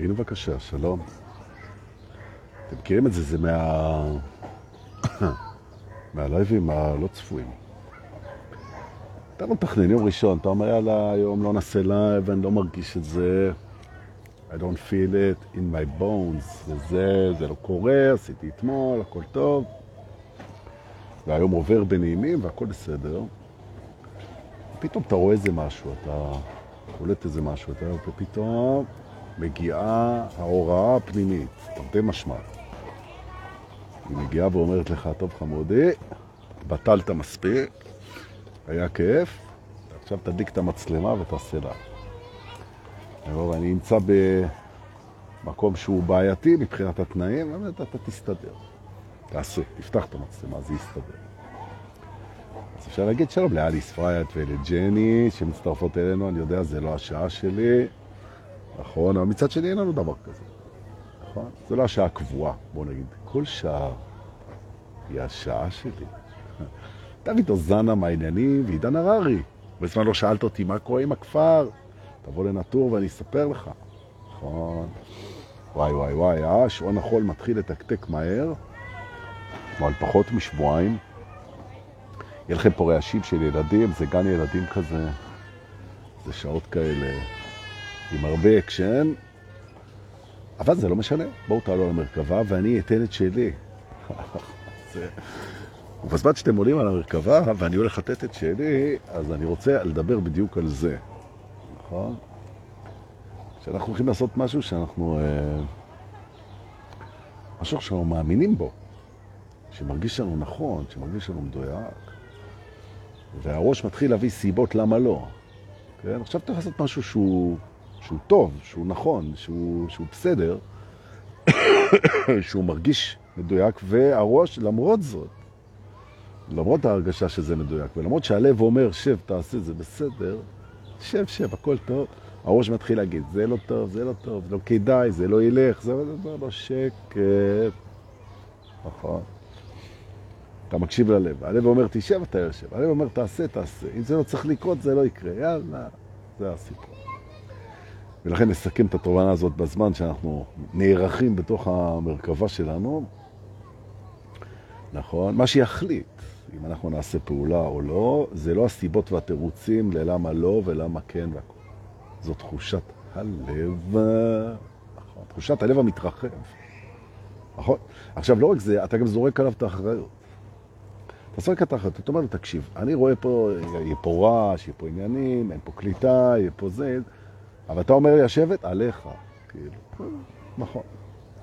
הנה בבקשה, שלום. אתם מכירים את זה, זה מה... מהלייבים הלא צפויים. אתה לא מתכנן יום ראשון, אתה אומר, יאללה, היום לא נעשה live, אני לא מרגיש את זה. I don't feel it in my bones. וזה, זה לא קורה, עשיתי אתמול, הכל טוב. והיום עובר בנעימים והכל בסדר. פתאום אתה רואה איזה משהו, אתה קולט איזה משהו, אתה ופתאום מגיעה ההוראה הפנימית, תרתי משמע. היא מגיעה ואומרת לך, טוב חמודי, בטלת מספיק, היה כיף, עכשיו תדליק את המצלמה ותעשה לה. אני נמצא במקום שהוא בעייתי מבחינת התנאים, באמת אתה תסתדר. תעשה, תפתח את המצלמה, זה יסתדר. אז אפשר להגיד שלום לאליס פרייט ולג'ני שמצטרפות אלינו, אני יודע, זה לא השעה שלי, נכון, אבל מצד שני אין לנו דבר כזה, נכון? זה לא השעה הקבועה, בוא נגיד. כל שעה היא השעה שלי. דוד אוזנה מהעניינים ועידן הררי. בזמן לא שאלת אותי מה קורה עם הכפר, תבוא לנטור ואני אספר לך. נכון. וואי וואי וואי, אה, שעון החול מתחיל לתקתק מהר, על פחות משבועיים. יהיה לכם פה רעשים של ילדים, זה גן ילדים כזה, זה שעות כאלה עם הרבה אקשן, אבל זה לא משנה, בואו תעלו על המרכבה ואני אתן את שלי. זה... ובזמן שאתם עולים על המרכבה ואני הולך לתת את שלי, אז אני רוצה לדבר בדיוק על זה, נכון? שאנחנו הולכים לעשות משהו שאנחנו... אה, משהו שאנחנו מאמינים בו, שמרגיש לנו נכון, שמרגיש לנו מדויק, והראש מתחיל להביא סיבות למה לא. כן? עכשיו אתה לעשות משהו שהוא, שהוא טוב, שהוא נכון, שהוא, שהוא בסדר, שהוא מרגיש מדויק, והראש, למרות זאת, למרות ההרגשה שזה מדויק, ולמרות שהלב אומר, שב, תעשה, זה בסדר, שב, שב, הכל טוב, הראש מתחיל להגיד, זה לא טוב, זה לא טוב, זה לא כדאי, זה לא ילך, זה לא, לא שקט. נכון. אתה מקשיב ללב. הלב אומר, תשב, אתה יושב. הלב אומר, תעשה, תעשה. אם זה לא צריך לקרות, זה לא יקרה. יאללה, זה הסיפור. ולכן נסכם את התובנה הזאת בזמן שאנחנו נערכים בתוך המרכבה שלנו. נכון? מה שיחליט אם אנחנו נעשה פעולה או לא, זה לא הסיבות והתירוצים ללמה לא ולמה כן והכל. זו תחושת הלב, נכון? תחושת הלב המתרחב. נכון? עכשיו, לא רק זה, אתה גם זורק עליו את האחריות. אתה זורק את האחריות, אתה אומר לו, תקשיב, אני רואה פה, יהיה פה רעש, יהיה פה עניינים, אין פה קליטה, יהיה פה זה, אבל אתה אומר לי, השבט, עליך. כאילו, נכון.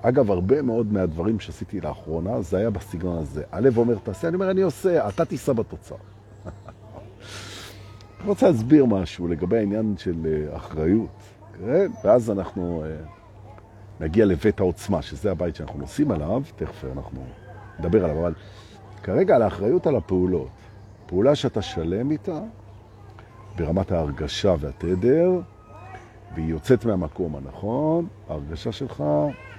אגב, הרבה מאוד מהדברים שעשיתי לאחרונה, זה היה בסגנון הזה. הלב אומר, תעשה, אני אומר, אני עושה, אתה תיסע בתוצאה. אני רוצה להסביר משהו לגבי העניין של אה, אחריות, כן? ואז אנחנו אה, נגיע לבית העוצמה, שזה הבית שאנחנו נוסעים עליו, תכף אנחנו נדבר עליו, אבל כרגע על האחריות על הפעולות. פעולה שאתה שלם איתה, ברמת ההרגשה והתדר, והיא יוצאת מהמקום הנכון, ההרגשה שלך,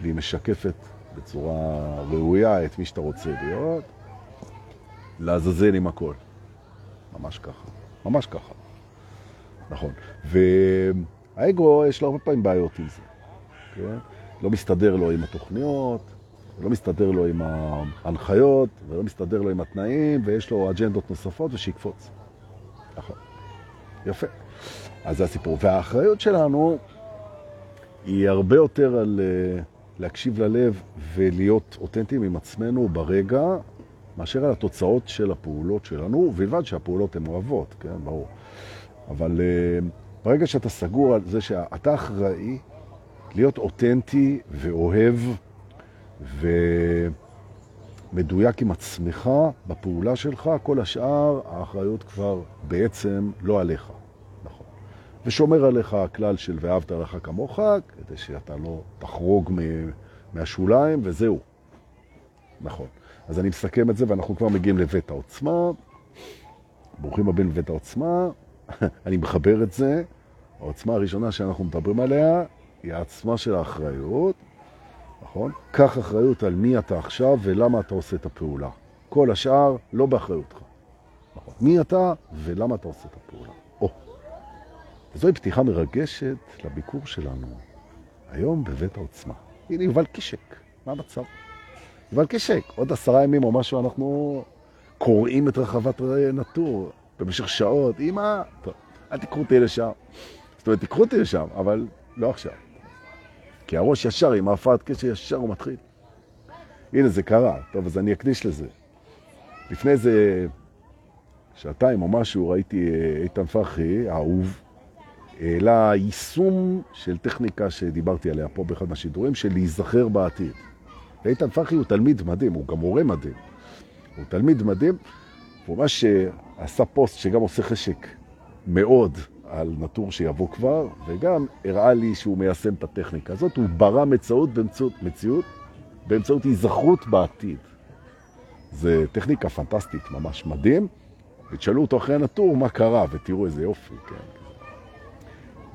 והיא משקפת בצורה ראויה את מי שאתה רוצה להיות, לעזאזל עם הכל. ממש ככה. ממש ככה. נכון. והאגו, יש לו הרבה פעמים בעיות עם זה. כן? לא מסתדר לו עם התוכניות, לא מסתדר לו עם ההנחיות, ולא מסתדר לו עם התנאים, ויש לו אג'נדות נוספות, ושיקפוץ. נכון. יפה. אז זה הסיפור. והאחריות שלנו היא הרבה יותר על uh, להקשיב ללב ולהיות אותנטיים עם עצמנו ברגע, מאשר על התוצאות של הפעולות שלנו, ובלבד שהפעולות הן אוהבות, כן, ברור. אבל uh, ברגע שאתה סגור על זה שאתה אחראי להיות אותנטי ואוהב ומדויק עם עצמך בפעולה שלך, כל השאר האחריות כבר בעצם לא עליך. ושומר עליך הכלל של ואהבת לך כמוך, כדי שאתה לא תחרוג מהשוליים, וזהו. נכון. אז אני מסכם את זה, ואנחנו כבר מגיעים לבית העוצמה. ברוכים הבאים לבית העוצמה. אני מחבר את זה. העוצמה הראשונה שאנחנו מדברים עליה היא העצמה של האחריות. נכון? קח אחריות על מי אתה עכשיו ולמה אתה עושה את הפעולה. כל השאר לא באחריותך. נכון. מי אתה ולמה אתה עושה את הפעולה. וזוהי פתיחה מרגשת לביקור שלנו. היום בבית העוצמה. הנה יובל קישק, מה המצב? יובל קישק, עוד עשרה ימים או משהו אנחנו קוראים את רחבת נטור במשך שעות. אמא, טוב, אל תיקחו אותי לשם. זאת אומרת, תיקחו אותי לשם, אבל לא עכשיו. כי הראש ישר עם ההפרעת קשר ישר הוא מתחיל. הנה, זה קרה. טוב, אז אני אקדיש לזה. לפני איזה שעתיים או משהו ראיתי אה, איתן פרחי, האהוב, העלה יישום של טכניקה שדיברתי עליה פה באחד מהשידורים, של להיזכר בעתיד. ואיתן פרחי הוא תלמיד מדהים, הוא גם מורה מדהים. הוא תלמיד מדהים, הוא ממש עשה פוסט שגם עושה חשק מאוד על נטור שיבוא כבר, וגם הראה לי שהוא מיישם את הטכניקה הזאת. הוא ברא מציאות באמצעות, מציאות באמצעות היזכרות בעתיד. זה טכניקה פנטסטית, ממש מדהים. ותשאלו אותו אחרי הנטור מה קרה, ותראו איזה יופי, כן.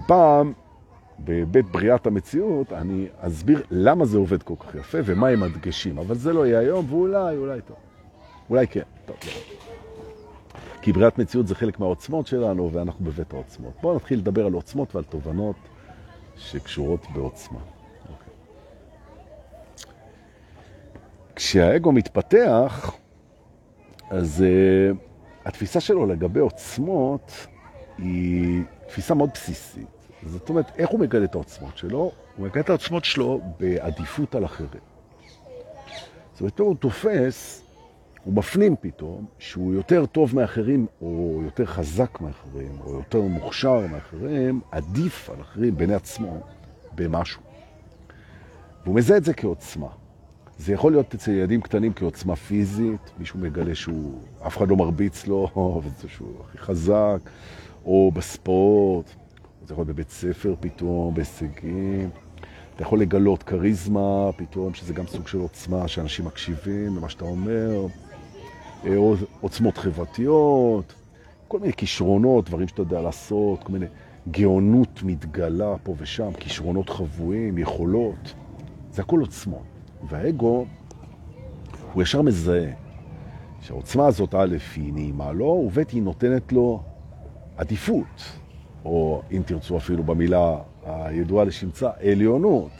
פעם, בבית בריאת המציאות, אני אסביר למה זה עובד כל כך יפה ומה הם הדגשים, אבל זה לא יהיה היום, ואולי, אולי טוב. אולי כן, טוב. לא. כי בריאת מציאות זה חלק מהעוצמות שלנו, ואנחנו בבית העוצמות. בואו נתחיל לדבר על עוצמות ועל תובנות שקשורות בעוצמה. אוקיי. כשהאגו מתפתח, אז uh, התפיסה שלו לגבי עוצמות היא תפיסה מאוד בסיסית. זאת אומרת, איך הוא מגלה את העוצמות שלו? הוא מגלה את העוצמות שלו בעדיפות על אחרים. זאת אומרת, הוא תופס, הוא מפנים פתאום, שהוא יותר טוב מאחרים, או יותר חזק מאחרים, או יותר מוכשר מאחרים, עדיף על אחרים בעיני עצמו במשהו. והוא מזהה את זה כעוצמה. זה יכול להיות אצל ילדים קטנים כעוצמה פיזית, מישהו מגלה שהוא, אף אחד לא מרביץ לו, וזה שהוא הכי חזק, או בספורט, זה יכול להיות בבית ספר פתאום, בהישגים. אתה יכול לגלות כריזמה פתאום, שזה גם סוג של עוצמה, שאנשים מקשיבים למה שאתה אומר, אה, עוצמות חברתיות, כל מיני כישרונות, דברים שאתה יודע לעשות, כל מיני גאונות מתגלה פה ושם, כישרונות חבויים, יכולות, זה הכל עוצמות. והאגו, הוא ישר מזהה שהעוצמה הזאת, א', היא נעימה לו, וב', היא נותנת לו עדיפות, או אם תרצו אפילו במילה הידועה לשמצה, עליונות,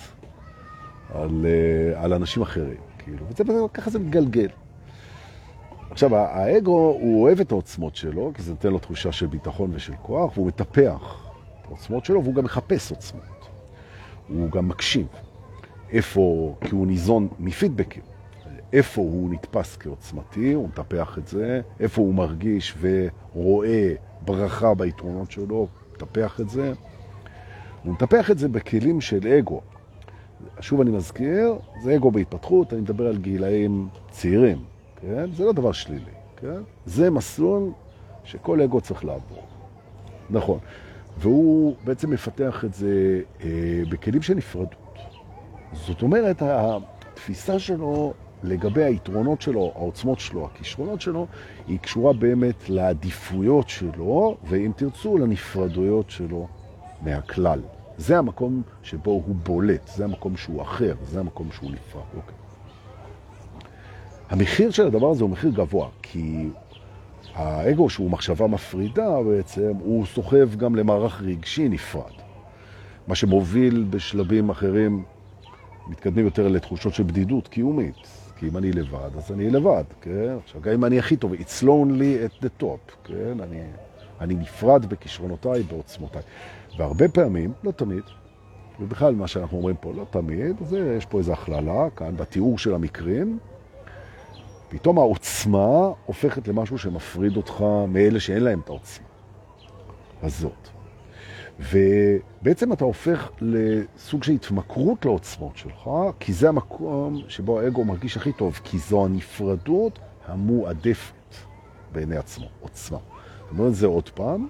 על, אה, על אנשים אחרים, כאילו, וככה זה מתגלגל. עכשיו, האגו, הוא אוהב את העוצמות שלו, כי זה נותן לו תחושה של ביטחון ושל כוח, והוא מטפח את העוצמות שלו, והוא גם מחפש עוצמות. הוא גם מקשיב. איפה, כי הוא ניזון מפידבקים, איפה הוא נתפס כעוצמתי, הוא מטפח את זה, איפה הוא מרגיש ורואה ברכה ביתרונות שלו, מטפח את זה. הוא מטפח את זה בכלים של אגו. שוב אני מזכיר, זה אגו בהתפתחות, אני מדבר על גילאים צעירים, כן? זה לא דבר שלילי, כן? זה מסלול שכל אגו צריך לעבור. נכון. והוא בעצם מפתח את זה אה, בכלים של נפרדות. זאת אומרת, התפיסה שלו לגבי היתרונות שלו, העוצמות שלו, הכישרונות שלו, היא קשורה באמת לעדיפויות שלו, ואם תרצו, לנפרדויות שלו מהכלל. זה המקום שבו הוא בולט, זה המקום שהוא אחר, זה המקום שהוא נפרד. אוקיי. המחיר של הדבר הזה הוא מחיר גבוה, כי האגו שהוא מחשבה מפרידה בעצם, הוא סוחב גם למערך רגשי נפרד. מה שמוביל בשלבים אחרים מתקדמים יותר לתחושות של בדידות קיומית. כי אם אני לבד, אז אני לבד, כן? עכשיו, גם אם אני הכי טוב, it's lonely at the top, כן? אני, אני נפרד בכישרונותיי, בעוצמותיי. והרבה פעמים, לא תמיד, ובכלל מה שאנחנו אומרים פה, לא תמיד, זה, יש פה איזו הכללה כאן בתיאור של המקרים, פתאום העוצמה הופכת למשהו שמפריד אותך מאלה שאין להם את העוצמה הזאת. ובעצם אתה הופך לסוג של התמכרות לעוצמות שלך, כי זה המקום שבו האגו מרגיש הכי טוב, כי זו הנפרדות המועדפת בעיני עצמו, עוצמה. אומר את זה עוד פעם,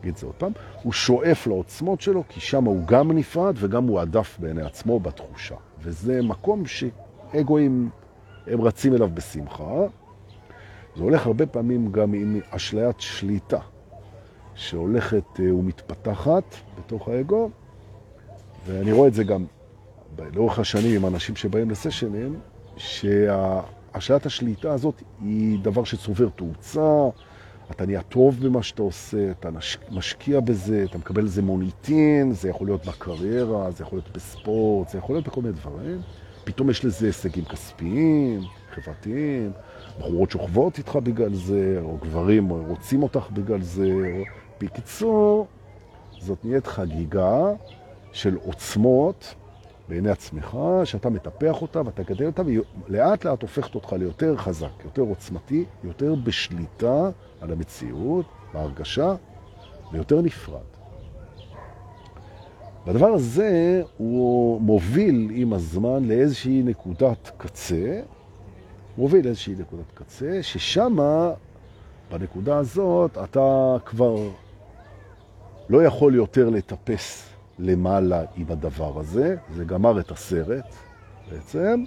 נגיד זה עוד פעם, הוא שואף לעוצמות שלו, כי שם הוא גם נפרד וגם מועדף בעיני עצמו בתחושה. וזה מקום שאגואים, הם רצים אליו בשמחה. זה הולך הרבה פעמים גם עם אשליית שליטה. שהולכת אה, ומתפתחת בתוך האגו, ואני רואה את זה גם לאורך השנים עם אנשים שבאים לסשנים, שהשעת השליטה הזאת היא דבר שצובר תאוצה, אתה נהיה טוב במה שאתה עושה, אתה משקיע בזה, אתה מקבל איזה מוניטין, זה יכול להיות בקריירה, זה יכול להיות בספורט, זה יכול להיות בכל מיני דברים. פתאום יש לזה הישגים כספיים, חברתיים, בחורות שוכבות איתך בגלל זה, או גברים רוצים אותך בגלל זה. או... בקיצור, זאת נהיית חגיגה של עוצמות בעיני עצמך, שאתה מטפח אותה ואתה גדל אותה, ולאט לאט הופכת אותך ליותר חזק, יותר עוצמתי, יותר בשליטה על המציאות, בהרגשה, ויותר נפרד. והדבר הזה הוא מוביל עם הזמן לאיזושהי נקודת קצה, מוביל לאיזושהי נקודת קצה, ששם, בנקודה הזאת, אתה כבר לא יכול יותר לטפס למעלה עם הדבר הזה, זה גמר את הסרט בעצם,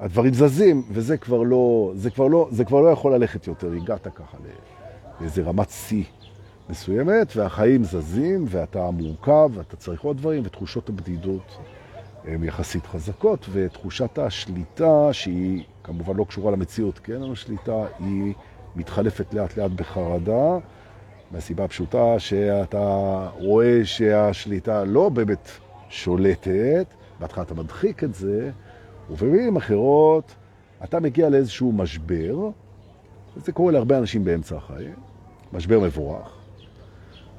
והדברים זזים, וזה כבר לא, זה כבר לא, זה כבר לא יכול ללכת יותר, הגעת ככה לאיזה רמת שיא מסוימת, והחיים זזים, ואתה מורכב, ואתה צריך עוד דברים, ותחושות הבדידות הן יחסית חזקות, ותחושת השליטה, שהיא כמובן לא קשורה למציאות, כן, השליטה היא מתחלפת לאט לאט בחרדה, מהסיבה הפשוטה שאתה רואה שהשליטה לא באמת שולטת, בהתחלה אתה מדחיק את זה, ובמילים אחרות אתה מגיע לאיזשהו משבר, וזה קורה להרבה אנשים באמצע החיים, משבר מבורך,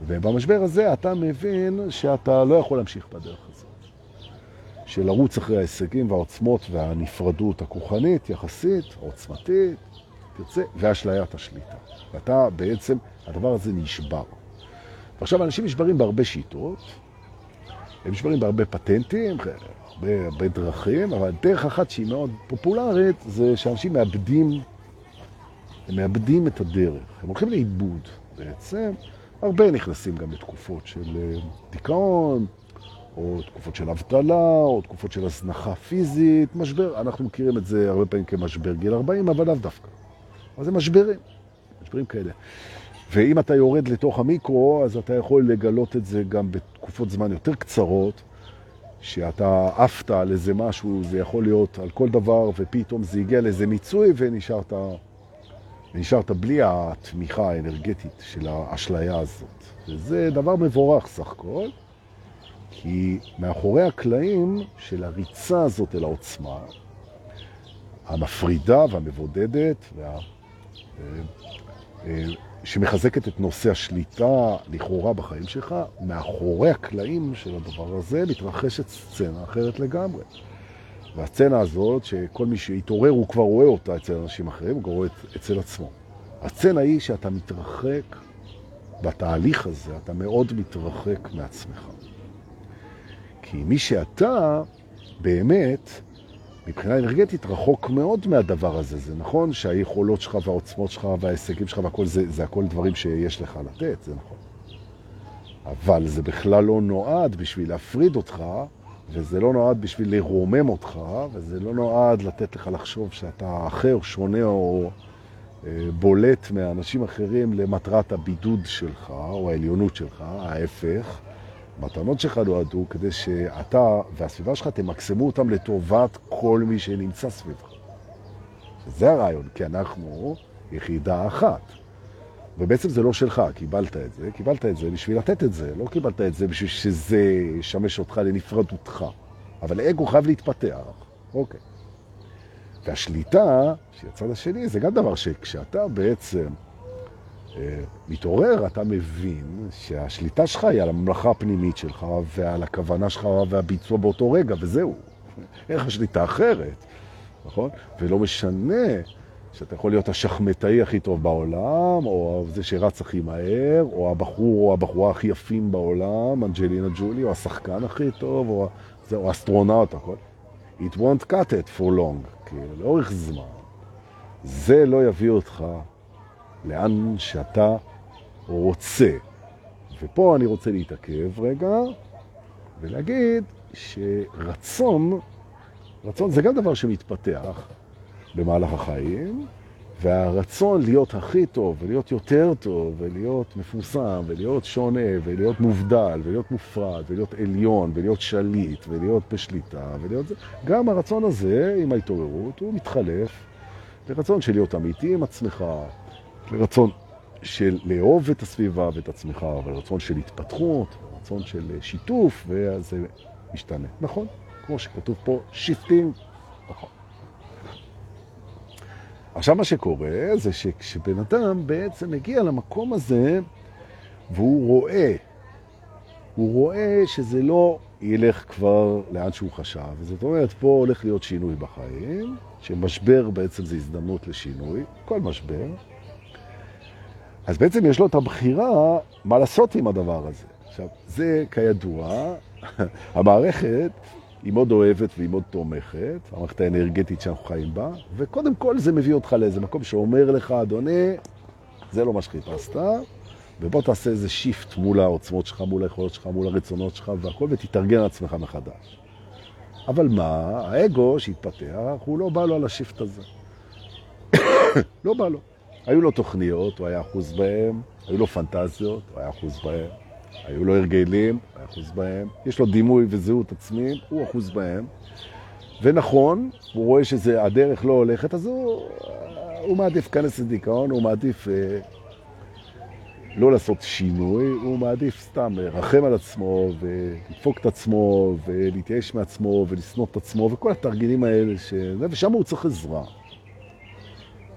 ובמשבר הזה אתה מבין שאתה לא יכול להמשיך בדרך הזאת, של לרוץ אחרי ההישגים והעוצמות והנפרדות הכוחנית, יחסית, עוצמתית, תרצה, ואשליית השליטה. ואתה בעצם, הדבר הזה נשבר. ועכשיו אנשים נשברים בהרבה שיטות, הם נשברים בהרבה פטנטים, הרבה, הרבה דרכים, אבל דרך אחת שהיא מאוד פופולרית זה שאנשים מאבדים, הם מאבדים את הדרך, הם הולכים לאיבוד בעצם. הרבה נכנסים גם לתקופות של אה, דיכאון, או תקופות של אבטלה, או תקופות של הזנחה פיזית, משבר, אנחנו מכירים את זה הרבה פעמים כמשבר גיל 40, אבל לאו דווקא. אבל זה משברים, משברים כאלה. ואם אתה יורד לתוך המיקרו, אז אתה יכול לגלות את זה גם בתקופות זמן יותר קצרות, שאתה עפת על איזה משהו, זה יכול להיות על כל דבר, ופתאום זה הגיע לאיזה מיצוי ונשארת, ונשארת בלי התמיכה האנרגטית של האשליה הזאת. וזה דבר מבורך סך הכל, כי מאחורי הקלעים של הריצה הזאת אל העוצמה, המפרידה והמבודדת, וה... שמחזקת את נושא השליטה לכאורה בחיים שלך, מאחורי הקלעים של הדבר הזה מתרחשת סצנה אחרת לגמרי. והסצנה הזאת, שכל מי שהתעורר הוא כבר רואה אותה אצל אנשים אחרים, הוא רואה אצל עצמו. הסצנה היא שאתה מתרחק בתהליך הזה, אתה מאוד מתרחק מעצמך. כי מי שאתה באמת מבחינה אנרגטית רחוק מאוד מהדבר הזה. זה נכון שהיכולות שלך והעוצמות שלך וההישגים שלך והכל זה, זה הכל דברים שיש לך לתת, זה נכון. אבל זה בכלל לא נועד בשביל להפריד אותך, וזה לא נועד בשביל לרומם אותך, וזה לא נועד לתת לך לחשוב שאתה אחר, שונה או אה, בולט מאנשים אחרים למטרת הבידוד שלך או העליונות שלך, ההפך. המתנות שלך נועדו כדי שאתה והסביבה שלך תמקסמו אותם לטובת כל מי שנמצא סביבך. זה הרעיון, כי אנחנו יחידה אחת. ובעצם זה לא שלך, קיבלת את זה, קיבלת את זה בשביל לתת את זה, לא קיבלת את זה בשביל שזה ישמש אותך לנפרדותך. אבל האגו חייב להתפתח, אוקיי. והשליטה, שהיא הצד השני, זה גם דבר שכשאתה בעצם מתעורר, אתה מבין שהשליטה שלך היא על הממלכה הפנימית שלך ועל הכוונה שלך והביצוע באותו רגע, וזהו. אין לך שליטה אחרת, נכון? ולא משנה שאתה יכול להיות השחמטאי הכי טוב בעולם, או זה שרץ הכי מהר, או הבחור או הבחורה הכי יפים בעולם, אנג'לינה ג'ולי, או השחקן הכי טוב, או, זה, או אסטרונאוט, הכל. It won't cut it for long, כאילו, לאורך זמן. זה לא יביא אותך לאן שאתה רוצה. ופה אני רוצה להתעכב רגע ולהגיד שרצון, רצון זה גם דבר שמתפתח במהלך החיים, והרצון להיות הכי טוב, ולהיות יותר טוב, ולהיות מפורסם, ולהיות שונה, ולהיות מובדל, ולהיות מופרד, ולהיות עליון, ולהיות שליט, ולהיות בשליטה, ולהיות זה, גם הרצון הזה, עם ההתעוררות, הוא מתחלף לרצון של להיות אמיתי עם עצמך, לרצון של לאהוב את הסביבה ואת עצמך, ולרצון של התפתחות, רצון של שיתוף, ואז זה משתנה. נכון? כמו שכתוב פה, shifting. נכון. עכשיו מה שקורה זה שכשבן אדם בעצם מגיע למקום הזה והוא רואה, הוא רואה שזה לא ילך כבר לאן שהוא חשב, זאת אומרת פה הולך להיות שינוי בחיים, שמשבר בעצם זה הזדמנות לשינוי, כל משבר, אז בעצם יש לו את הבחירה מה לעשות עם הדבר הזה. עכשיו, זה כידוע, המערכת היא מאוד אוהבת והיא מאוד תומכת, המערכת האנרגטית שאנחנו חיים בה, וקודם כל זה מביא אותך לאיזה מקום שאומר לך, אדוני, זה לא מה שחיפשת, ובוא תעשה איזה shift מול העוצמות שלך, מול היכולות שלך, מול הרצונות שלך והכל, ותתארגן עצמך מחדש. אבל מה, האגו שהתפתח, הוא לא בא לו על ה shift הזה. לא בא לו. היו לו תוכניות, הוא היה אחוז בהם, היו לו פנטזיות, הוא היה אחוז בהם. היו לו הרגלים, הוא היה אחוז בהם. יש לו דימוי וזהות עצמית, הוא אחוז בהם. ונכון, הוא רואה שהדרך לא הולכת, אז הוא, הוא מעדיף להיכנס לדיכאון, הוא מעדיף אה, לא לעשות שינוי, הוא מעדיף סתם לרחם על עצמו ולדפוק את עצמו ולהתייאש מעצמו ולשנוא את עצמו וכל התרגילים האלה, ש... ושם הוא צריך עזרה.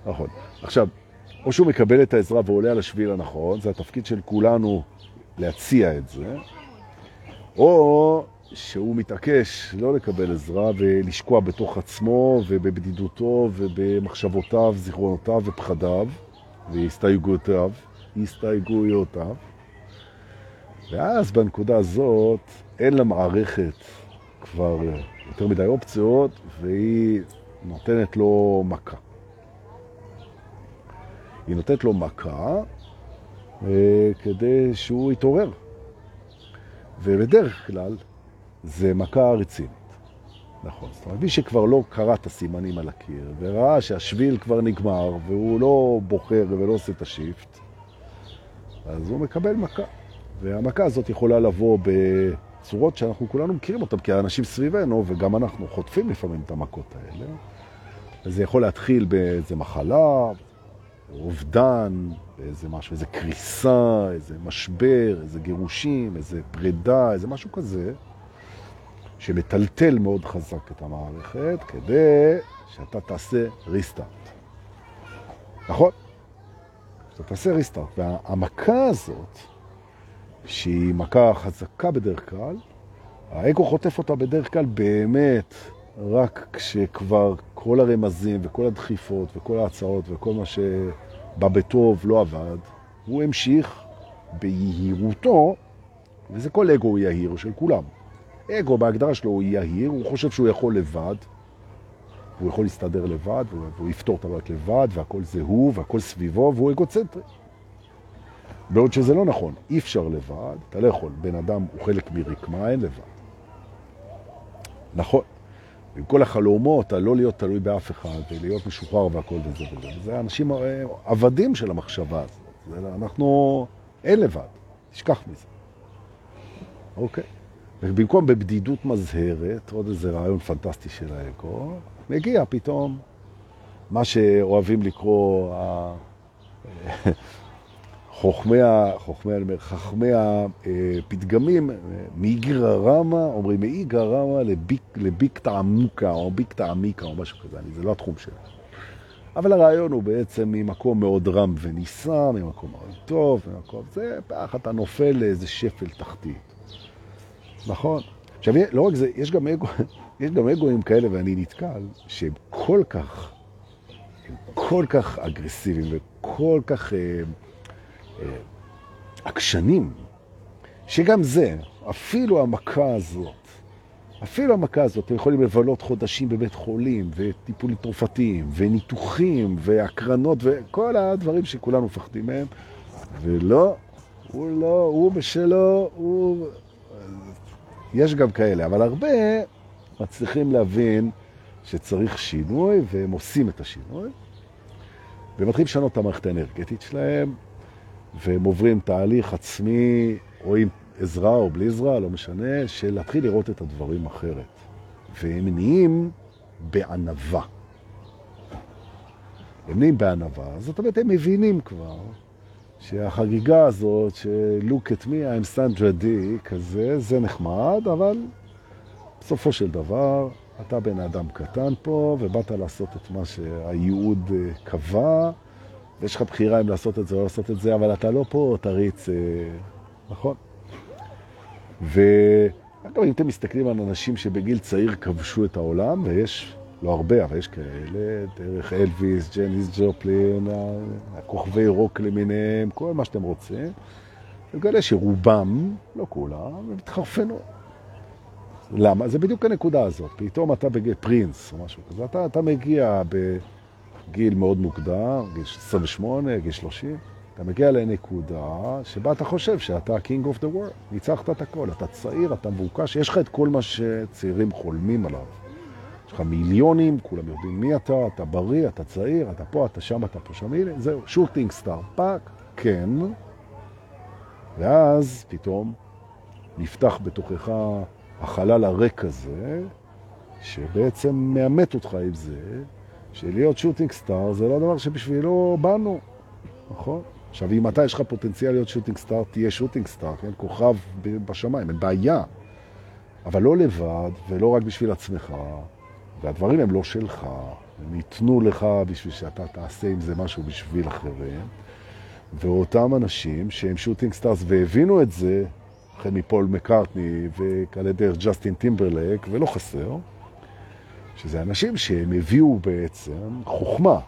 נכון. עכשיו, או שהוא מקבל את העזרה ועולה על השביל הנכון, זה התפקיד של כולנו להציע את זה, או שהוא מתעקש לא לקבל עזרה ולשקוע בתוך עצמו ובבדידותו ובמחשבותיו, זיכרונותיו ופחדיו והסתייגויותיו, הסתייגויותיו. ואז בנקודה הזאת אין למערכת כבר יותר מדי אופציות והיא נותנת לו מכה. היא נותנת לו מכה אה, כדי שהוא יתעורר. ובדרך כלל זה מכה רצינית. נכון. זאת אומרת, מי שכבר לא קרא את הסימנים על הקיר, וראה שהשביל כבר נגמר, והוא לא בוחר ולא עושה את השיפט, אז הוא מקבל מכה. והמכה הזאת יכולה לבוא בצורות שאנחנו כולנו מכירים אותן, כי האנשים סביבנו, וגם אנחנו חוטפים לפעמים את המכות האלה. וזה יכול להתחיל באיזה מחלה, אובדן, איזה משהו, איזה קריסה, איזה משבר, איזה גירושים, איזה פרידה, איזה משהו כזה, שמטלטל מאוד חזק את המערכת, כדי שאתה תעשה ריסטארט. נכון? שאתה תעשה ריסטארט. והמכה הזאת, שהיא מכה חזקה בדרך כלל, האגו חוטף אותה בדרך כלל באמת רק כשכבר כל הרמזים וכל הדחיפות וכל ההצעות וכל מה שבא בטוב לא עבד, הוא המשיך ביהירותו, וזה כל אגו יהיר של כולם. אגו בהגדרה שלו הוא יהיר, הוא חושב שהוא יכול לבד, הוא יכול להסתדר לבד, והוא יפתור את הבעיות לבד, והכל זה הוא, והכל סביבו, והוא אגוצנטרי. בעוד שזה לא נכון, אי אפשר לבד, אתה לא יכול, בן אדם הוא חלק מרקמה, אין לבד. נכון. עם כל החלומות, על לא להיות תלוי באף אחד, ולהיות משוחרר והכל וזה וזה. זה אנשים אה, עבדים של המחשבה הזאת. אנחנו אין לבד, תשכח מזה. אוקיי. ובמקום בבדידות מזהרת, עוד איזה רעיון פנטסטי של האגו, מגיע פתאום מה שאוהבים לקרוא חוכמי, חוכמי, חכמי הפתגמים, מאיגרא רמא, אומרים מאיגרא רמא לביק, לביק תעמוקה, או ביק תעמיקה, או משהו כזה, אני, זה לא התחום שלי. אבל הרעיון הוא בעצם ממקום מאוד רם וניסה, ממקום מאוד טוב, ממקום זה, פעך אתה נופל לאיזה שפל תחתית. נכון. עכשיו, לא רק זה, יש גם, אגו, יש גם אגואים כאלה, ואני נתקל, שהם כל כך, הם כל כך אגרסיביים וכל כך... אה, עקשנים, שגם זה, אפילו המכה הזאת, אפילו המכה הזאת, אתם יכולים לבלות חודשים בבית חולים, וטיפולים תרופתיים, וניתוחים, והקרנות, וכל הדברים שכולנו מפחדים מהם, ולא, הוא לא, הוא בשלו, הוא... יש גם כאלה, אבל הרבה מצליחים להבין שצריך שינוי, והם עושים את השינוי, ומתחילים לשנות את המערכת האנרגטית שלהם, והם עוברים תהליך עצמי, או עם עזרה או בלי עזרה, לא משנה, של להתחיל לראות את הדברים אחרת. והם נהיים בענבה. הם נהיים בענווה, זאת אומרת, הם מבינים כבר שהחגיגה הזאת, ש-look at me, I'm Sandra D, כזה, זה נחמד, אבל בסופו של דבר, אתה בן אדם קטן פה, ובאת לעשות את מה שהייעוד אה, קבע, ויש לך בחירה אם לעשות את זה או לעשות את זה, אבל אתה לא פה תריץ, אה, נכון? ואגב, אם אתם מסתכלים על אנשים שבגיל צעיר כבשו את העולם, ויש, לא הרבה, אבל יש כאלה, דרך אלוויס, ג'ניס ג'ופלין, הכוכבי רוק למיניהם, כל מה שאתם רוצים, וגלה שרובם, לא כולם, הם התחרפנו. למה? זה בדיוק הנקודה הזאת. פתאום אתה בגיל פרינס או משהו כזה, אתה, אתה מגיע בגיל מאוד מוקדם, גיל 28, גיל 30, אתה מגיע לנקודה שבה אתה חושב שאתה ה-King of the world, ניצחת את הכל, אתה צעיר, אתה מבוקש, יש לך את כל מה שצעירים חולמים עליו. יש לך מיליונים, כולם יודעים מי אתה, אתה בריא, אתה צעיר, אתה פה, אתה שם, אתה פה שם, הנה, זהו, shooting star, fuck, כן. ואז פתאום נפתח בתוכך החלל הריק הזה, שבעצם מאמת אותך עם זה, שלהיות shooting star זה לא דבר שבשבילו באנו, נכון? עכשיו, אם אתה יש לך פוטנציאל להיות shooting star, תהיה shooting star, כן? כוכב בשמיים, אין בעיה. אבל לא לבד, ולא רק בשביל עצמך, והדברים הם לא שלך, הם ניתנו לך בשביל שאתה תעשה עם זה משהו בשביל אחרים. ואותם אנשים שהם shooting stars והבינו את זה, החל מפול מקארטני וכאלה דרך ג'סטין טימברלק, ולא חסר, שזה אנשים שהם הביאו בעצם חוכמה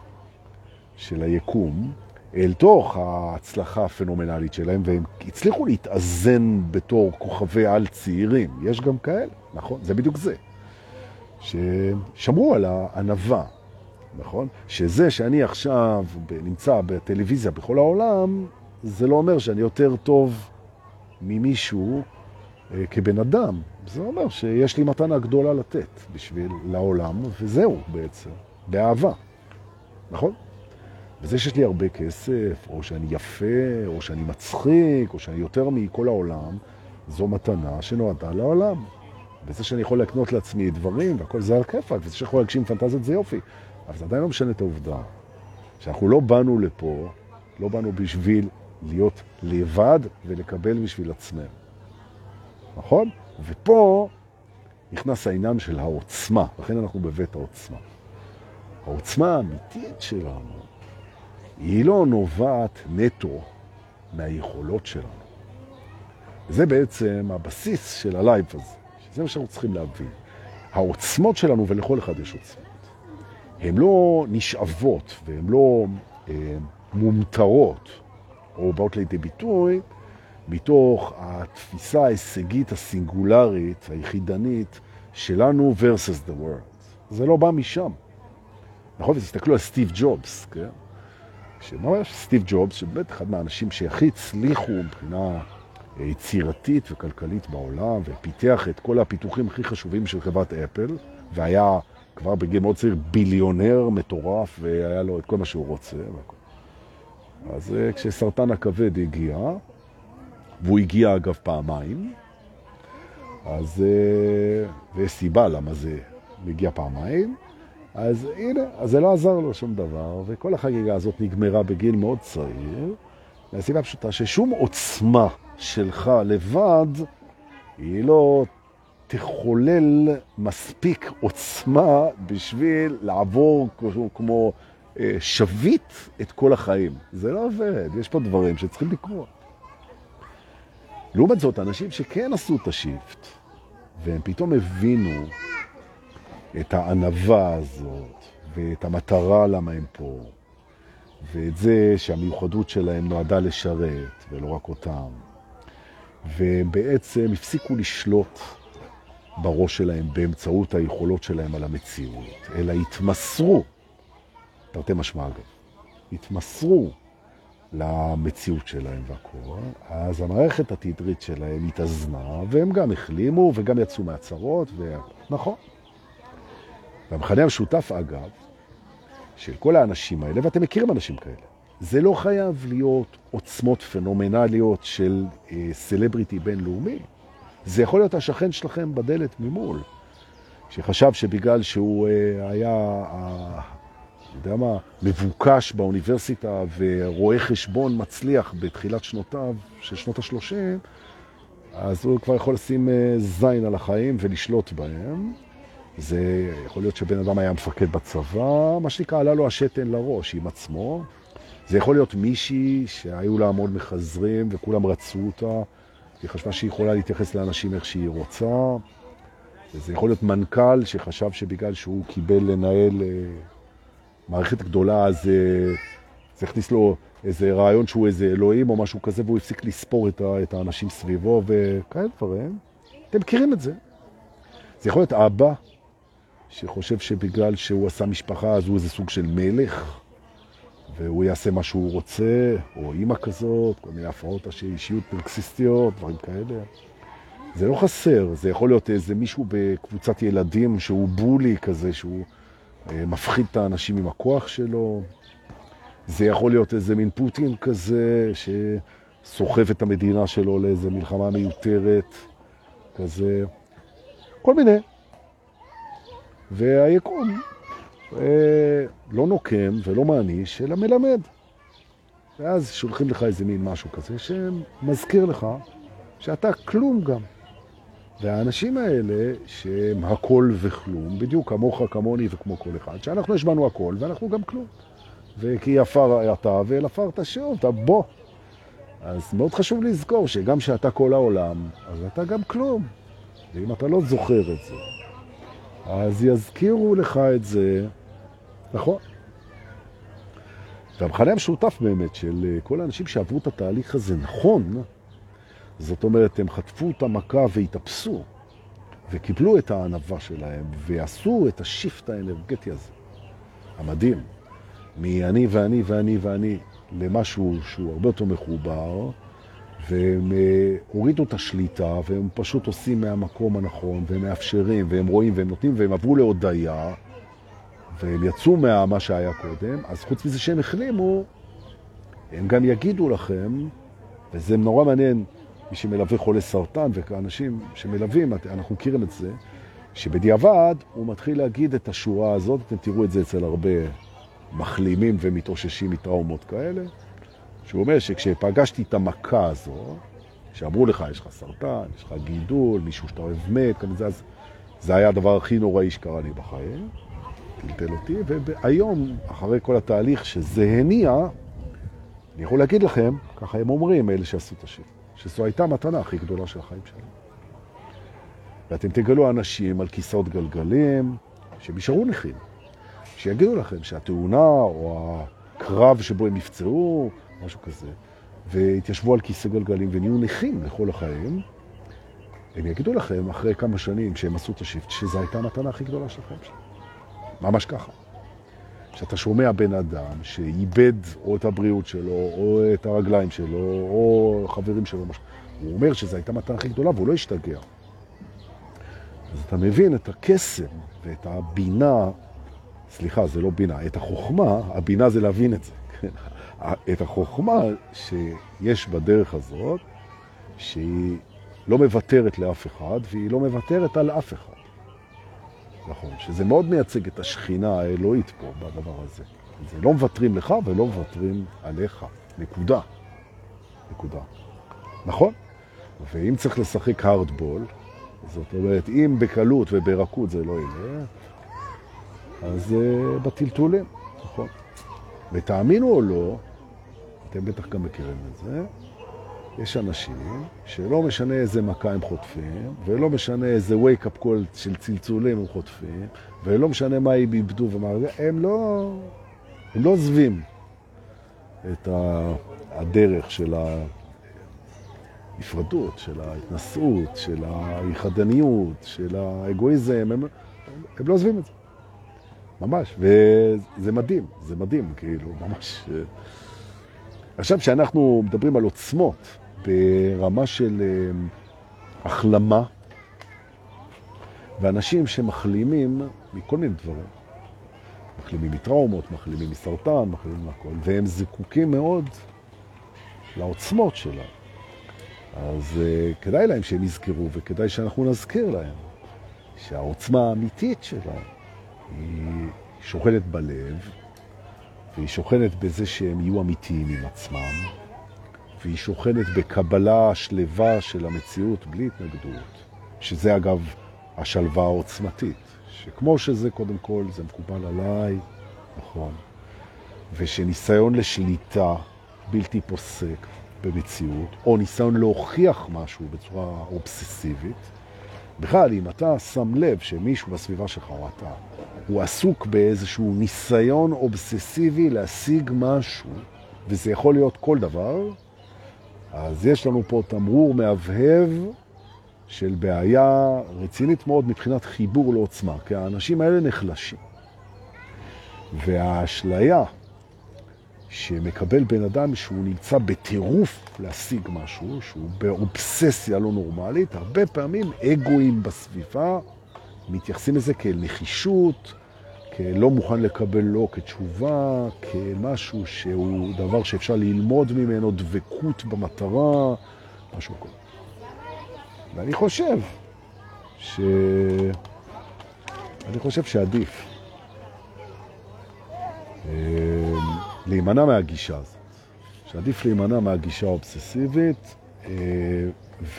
של היקום אל תוך ההצלחה הפנומנלית שלהם, והם הצליחו להתאזן בתור כוכבי-על צעירים. יש גם כאלה, נכון? זה בדיוק זה. ששמרו על הענבה, נכון? שזה שאני עכשיו נמצא בטלוויזיה בכל העולם, זה לא אומר שאני יותר טוב ממישהו אה, כבן אדם. זה אומר שיש לי מתנה גדולה לתת בשביל לעולם, וזהו בעצם, באהבה, נכון? וזה שיש לי הרבה כסף, או שאני יפה, או שאני מצחיק, או שאני יותר מכל העולם, זו מתנה שנועדה לעולם. וזה שאני יכול לקנות לעצמי דברים, והכל זה על כיפק, וזה שיכול להגשים פנטזיות זה יופי. אבל זה עדיין לא משנה את העובדה שאנחנו לא באנו לפה, לא באנו בשביל להיות לבד ולקבל בשביל עצמנו. נכון? ופה נכנס העניין של העוצמה, לכן אנחנו בבית העוצמה. העוצמה האמיתית שלנו היא לא נובעת נטו מהיכולות שלנו. זה בעצם הבסיס של ה live הזה, שזה מה שאנחנו צריכים להבין. העוצמות שלנו, ולכל אחד יש עוצמות, הן לא נשאבות והן לא אה, ממוטרות או באות לידי ביטוי מתוך התפיסה ההישגית הסינגולרית, היחידנית, שלנו versus the world. זה לא בא משם. נכון? ותסתכלו על סטיב ג'ובס, כן? שממש סטיב ג'ובס, שבאמת אחד מהאנשים שהכי הצליחו מבחינה יצירתית וכלכלית בעולם, ופיתח את כל הפיתוחים הכי חשובים של חברת אפל, והיה כבר בגיל מאוד צעיר ביליונר מטורף, והיה לו את כל מה שהוא רוצה. אז אה, כשסרטן הכבד הגיע, והוא הגיע אגב פעמיים, אז, אה, ויש סיבה למה זה מגיע פעמיים, אז הנה, אז זה לא עזר לו שום דבר, וכל החגיגה הזאת נגמרה בגיל מאוד צעיר, מהסיבה פשוטה ששום עוצמה שלך לבד, היא לא תחולל מספיק עוצמה בשביל לעבור כמו, כמו אה, שביט את כל החיים. זה לא עובד, יש פה דברים שצריכים לקרות. לעומת זאת, אנשים שכן עשו את השיפט, והם פתאום הבינו את הענבה הזאת, ואת המטרה למה הם פה, ואת זה שהמיוחדות שלהם נועדה לשרת, ולא רק אותם. והם בעצם הפסיקו לשלוט בראש שלהם באמצעות היכולות שלהם על המציאות, אלא התמסרו, תרתי משמע אגב, התמסרו למציאות שלהם והכל, אז המערכת התדרית שלהם התאזנה, והם גם החלימו וגם יצאו מהצרות, ו... נכון. והמחנה המשותף, אגב, של כל האנשים האלה, ואתם מכירים אנשים כאלה, זה לא חייב להיות עוצמות פנומנליות של אה, סלבריטי בינלאומי. זה יכול להיות השכן שלכם בדלת ממול, שחשב שבגלל שהוא אה, היה יודע מה, מבוקש באוניברסיטה ורואה חשבון מצליח בתחילת שנותיו, של שנות ה-30, אז הוא כבר יכול לשים אה, זין על החיים ולשלוט בהם. זה יכול להיות שבן אדם היה מפקד בצבא, מה שנקרא, עלה לו השתן לראש עם עצמו. זה יכול להיות מישהי שהיו לה המון מחזרים וכולם רצו אותה, היא חשבה שהיא יכולה להתייחס לאנשים איך שהיא רוצה. זה יכול להיות מנכ"ל שחשב שבגלל שהוא קיבל לנהל אה, מערכת גדולה, אז אה, זה הכניס לו איזה רעיון שהוא איזה אלוהים או משהו כזה, והוא הפסיק לספור את, את האנשים סביבו וכאלה דברים. אתם מכירים את זה. זה יכול להיות אבא שחושב שבגלל שהוא עשה משפחה אז הוא איזה סוג של מלך, והוא יעשה מה שהוא רוצה, או אימא כזאת, כל מיני הפרעות אישיות פרקסיסטיות, דברים כאלה. זה לא חסר, זה יכול להיות איזה מישהו בקבוצת ילדים שהוא בולי כזה, שהוא מפחיד את האנשים עם הכוח שלו. זה יכול להיות איזה מין פוטין כזה, שסוחב את המדינה שלו לאיזה מלחמה מיותרת, כזה. כל מיני. והיקום אה, לא נוקם ולא מעניש, אלא מלמד. ואז שולחים לך איזה מין משהו כזה שמזכיר לך שאתה כלום גם. והאנשים האלה, שהם הכל וכלום, בדיוק כמוך, כמוני וכמו כל אחד, שאנחנו יש בנו הכל ואנחנו גם כלום. וכי עפר אתה ואל עפר תשוב, אתה בוא. אז מאוד חשוב לזכור שגם שאתה כל העולם, אז אתה גם כלום. ואם אתה לא זוכר את זה, אז יזכירו לך את זה, נכון. והמחנה המשותף באמת של כל האנשים שעברו את התהליך הזה נכון, זאת אומרת, הם חטפו את המכה והתאפסו, וקיבלו את הענבה שלהם, ועשו את השיפט האנרגטי הזה, המדהים, מאני ואני ואני ואני למשהו שהוא הרבה יותר מחובר, והם אה, הורידו את השליטה, והם פשוט עושים מהמקום הנכון, והם מאפשרים, והם רואים, והם נותנים, והם עברו להודיה, והם יצאו מה שהיה קודם, אז חוץ מזה שהם החלימו, הם גם יגידו לכם, וזה נורא מעניין, מי שמלווה חולי סרטן וכאנשים שמלווים, אנחנו מכירים את זה, שבדיעבד הוא מתחיל להגיד את השורה הזאת, אתם תראו את זה אצל הרבה מחלימים ומתאוששים מטראומות כאלה, שהוא אומר שכשפגשתי את המכה הזו, שאמרו לך, יש לך סרטן, יש לך גידול, מישהו שאתה אוהב מת, כזה, אז זה היה הדבר הכי נוראי שקרה לי בחיים, טלטל אותי, והיום, אחרי כל התהליך שזה הניע, אני יכול להגיד לכם, ככה הם אומרים, אלה שעשו את השיר, שזו הייתה המתנה הכי גדולה של החיים שלהם. ואתם תגלו אנשים על כיסאות גלגלים, שהם יישארו נכים, שיגידו לכם שהתאונה או הקרב שבו הם נפצעו, משהו כזה, והתיישבו על כיסא גלגלים ונהיו נכים לכל החיים, הם יגידו לכם אחרי כמה שנים שהם עשו את השיפט, שזו הייתה המתנה הכי גדולה של החיים שלהם. ממש ככה. שאתה שומע בן אדם שאיבד או את הבריאות שלו, או את הרגליים שלו, או חברים שלו. הוא אומר שזו הייתה מתנה הכי גדולה והוא לא השתגע. אז אתה מבין את הקסם ואת הבינה, סליחה, זה לא בינה, את החוכמה, הבינה זה להבין את זה. כן? את החוכמה שיש בדרך הזאת, שהיא לא מוותרת לאף אחד, והיא לא מוותרת על אף אחד. נכון, שזה מאוד מייצג את השכינה האלוהית פה, בדבר הזה. זה לא מוותרים לך ולא מוותרים עליך. נקודה. נקודה. נכון? ואם צריך לשחק הארדבול, זאת אומרת, אם בקלות וברכות זה לא יהיה, אז uh, בטלטולים, נכון. ותאמינו או לא, אתם בטח גם מכירים את זה, יש אנשים שלא משנה איזה מכה הם חוטפים, ולא משנה איזה wake-up call של צלצולים הם חוטפים, ולא משנה מה הם איבדו ומה... הם לא... הם לא עוזבים את הדרך של ההפרדות, של ההתנסות, של היחדניות, של האגואיזם, הם, הם לא עוזבים את זה. ממש, וזה מדהים, זה מדהים, כאילו, ממש. עכשיו, כשאנחנו מדברים על עוצמות, ברמה של אה, החלמה, ואנשים שמחלימים מכל מיני דברים, מחלימים מטראומות, מחלימים מסרטן, מחלימים מהכל, והם זקוקים מאוד לעוצמות שלה. אז uh, כדאי להם שהם יזכרו, וכדאי שאנחנו נזכיר להם שהעוצמה האמיתית שלה היא שוכנת בלב, והיא שוכנת בזה שהם יהיו אמיתיים עם עצמם, והיא שוכנת בקבלה שלווה של המציאות בלי התנגדות, שזה אגב השלווה העוצמתית, שכמו שזה קודם כל, זה מקובל עליי, נכון, ושניסיון לשליטה בלתי פוסק במציאות, או ניסיון להוכיח משהו בצורה אובססיבית, בכלל, אם אתה שם לב שמישהו בסביבה שלך או אתה, הוא עסוק באיזשהו ניסיון אובססיבי להשיג משהו, וזה יכול להיות כל דבר, אז יש לנו פה תמרור מהבהב של בעיה רצינית מאוד מבחינת חיבור לעוצמה, כי האנשים האלה נחלשים. והאשליה שמקבל בן אדם שהוא נמצא בטירוף להשיג משהו, שהוא באובססיה לא נורמלית, הרבה פעמים אגואים בסביבה מתייחסים לזה כאל נחישות, כלא מוכן לקבל לא כתשובה, כמשהו שהוא דבר שאפשר ללמוד ממנו, דבקות במטרה, משהו כזה. ואני חושב ש... אני חושב שעדיף. אה, להימנע מהגישה הזאת, שעדיף להימנע מהגישה האובססיבית אה,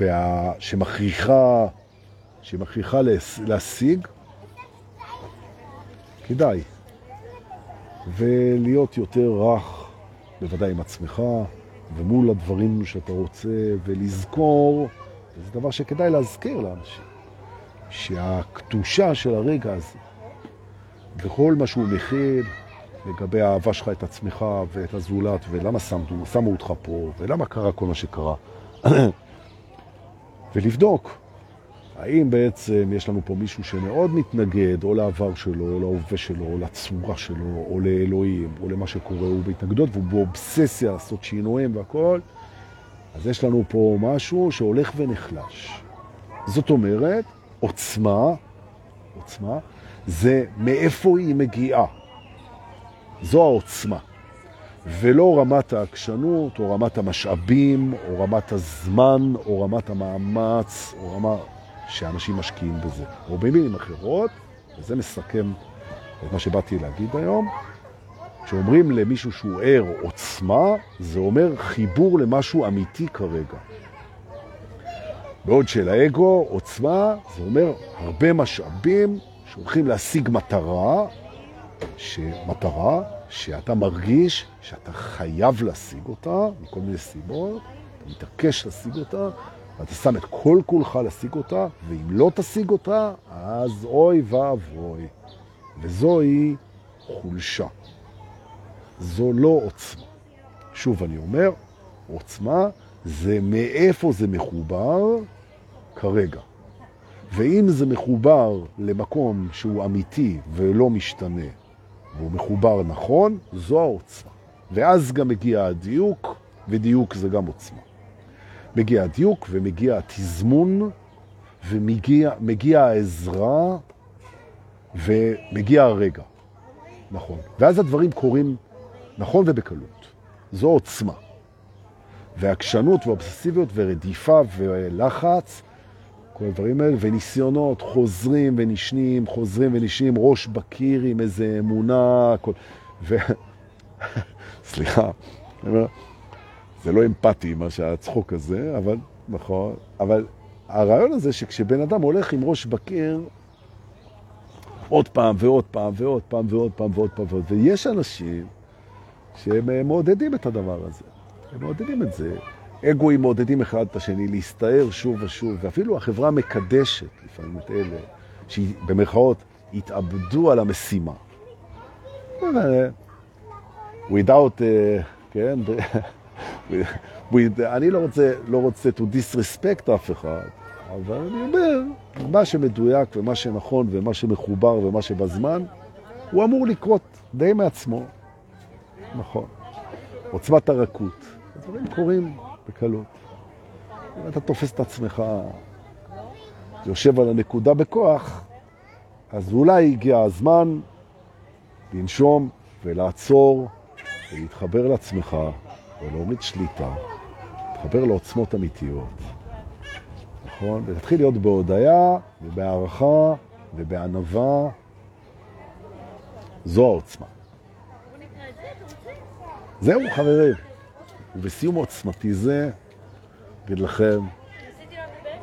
וה... שמכריחה, שמכריחה להשיג, כדאי. ולהיות יותר רך, בוודאי עם עצמך, ומול הדברים שאתה רוצה, ולזכור, זה דבר שכדאי להזכיר לאנשים, שהקדושה של הרגע הזה, וכל מה שהוא מכיל, לגבי האהבה שלך את עצמך ואת הזולת, ולמה שמו, שמו אותך פה, ולמה קרה כל מה שקרה. ולבדוק האם בעצם יש לנו פה מישהו שמאוד מתנגד או לעבר שלו, או להווה שלו, או לצורה שלו, או לאלוהים, או למה שקורה, הוא בהתנגדות והוא באובססיה לעשות שינויים והכל, אז יש לנו פה משהו שהולך ונחלש. זאת אומרת, עוצמה, עוצמה, זה מאיפה היא מגיעה. זו העוצמה. ולא רמת העקשנות, או רמת המשאבים, או רמת הזמן, או רמת המאמץ, או רמה שאנשים משקיעים בזה. או במילים אחרות, וזה מסכם את מה שבאתי להגיד היום, כשאומרים למישהו שהוא ער עוצמה, זה אומר חיבור למשהו אמיתי כרגע. בעוד שלאגו, עוצמה, זה אומר הרבה משאבים שהולכים להשיג מטרה, שמטרה שאתה מרגיש שאתה חייב להשיג אותה, מכל מיני סיבות, אתה מתעקש להשיג אותה, ואתה שם את כל כולך להשיג אותה, ואם לא תשיג אותה, אז אוי ואבוי. וזוהי חולשה. זו לא עוצמה. שוב אני אומר, עוצמה זה מאיפה זה מחובר כרגע. ואם זה מחובר למקום שהוא אמיתי ולא משתנה, והוא מחובר נכון, זו העוצמה. ואז גם מגיע הדיוק, ודיוק זה גם עוצמה. מגיע הדיוק ומגיע התזמון, ומגיע העזרה, ומגיע הרגע. נכון. ואז הדברים קורים נכון ובקלות. זו עוצמה. והעקשנות והאובססיביות ורדיפה ולחץ כל הדברים האלה, וניסיונות חוזרים ונשנים, חוזרים ונשנים, ראש בקיר עם איזה אמונה, כל... ו... סליחה, זה לא אמפתי מה שהצחוק הזה, אבל נכון, אבל הרעיון הזה שכשבן אדם הולך עם ראש בקיר, עוד פעם ועוד פעם ועוד פעם ועוד פעם ועוד פעם ועוד, ויש אנשים שהם מעודדים את הדבר הזה, הם מעודדים את זה. אגואים מעודדים אחד את השני להסתער שוב ושוב, ואפילו החברה מקדשת לפעמים את אלה שבמרכאות התאבדו על המשימה. without, uh, כן, אני לא רוצה, לא רוצה to disrespect אף אחד, אבל אני אומר, מה שמדויק ומה שנכון ומה שמחובר ומה שבזמן, הוא אמור לקרות די מעצמו. נכון. עוצמת הרכות. הדברים קורים בקלות. אם אתה תופס את עצמך, יושב על הנקודה בכוח, אז אולי הגיע הזמן לנשום ולעצור ולהתחבר לעצמך ולהוריד שליטה, להתחבר לעוצמות אמיתיות, נכון? ולהתחיל להיות בהודעה ובהערכה ובענבה. זו העוצמה. זהו, חברים. ובסיום עוצמתי זה, אגיד לכם,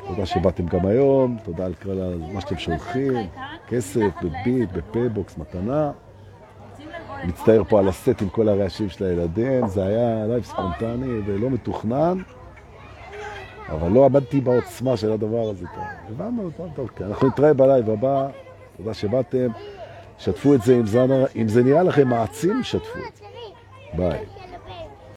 תודה שבאתם גם היום, תודה על כל מה שאתם שולחים, כסף, בביט, בפייבוקס, מתנה. מצטער פה על הסט עם כל הרעשים של הילדים, זה היה live ספונטני ולא מתוכנן, אבל לא עמדתי בעוצמה של הדבר הזה. הבנו, טוב, כן. אנחנו נתראה ב live הבא, תודה שבאתם, שתפו את זה, אם זה, נראה לכם מעצים, שתפו את זה. ביי.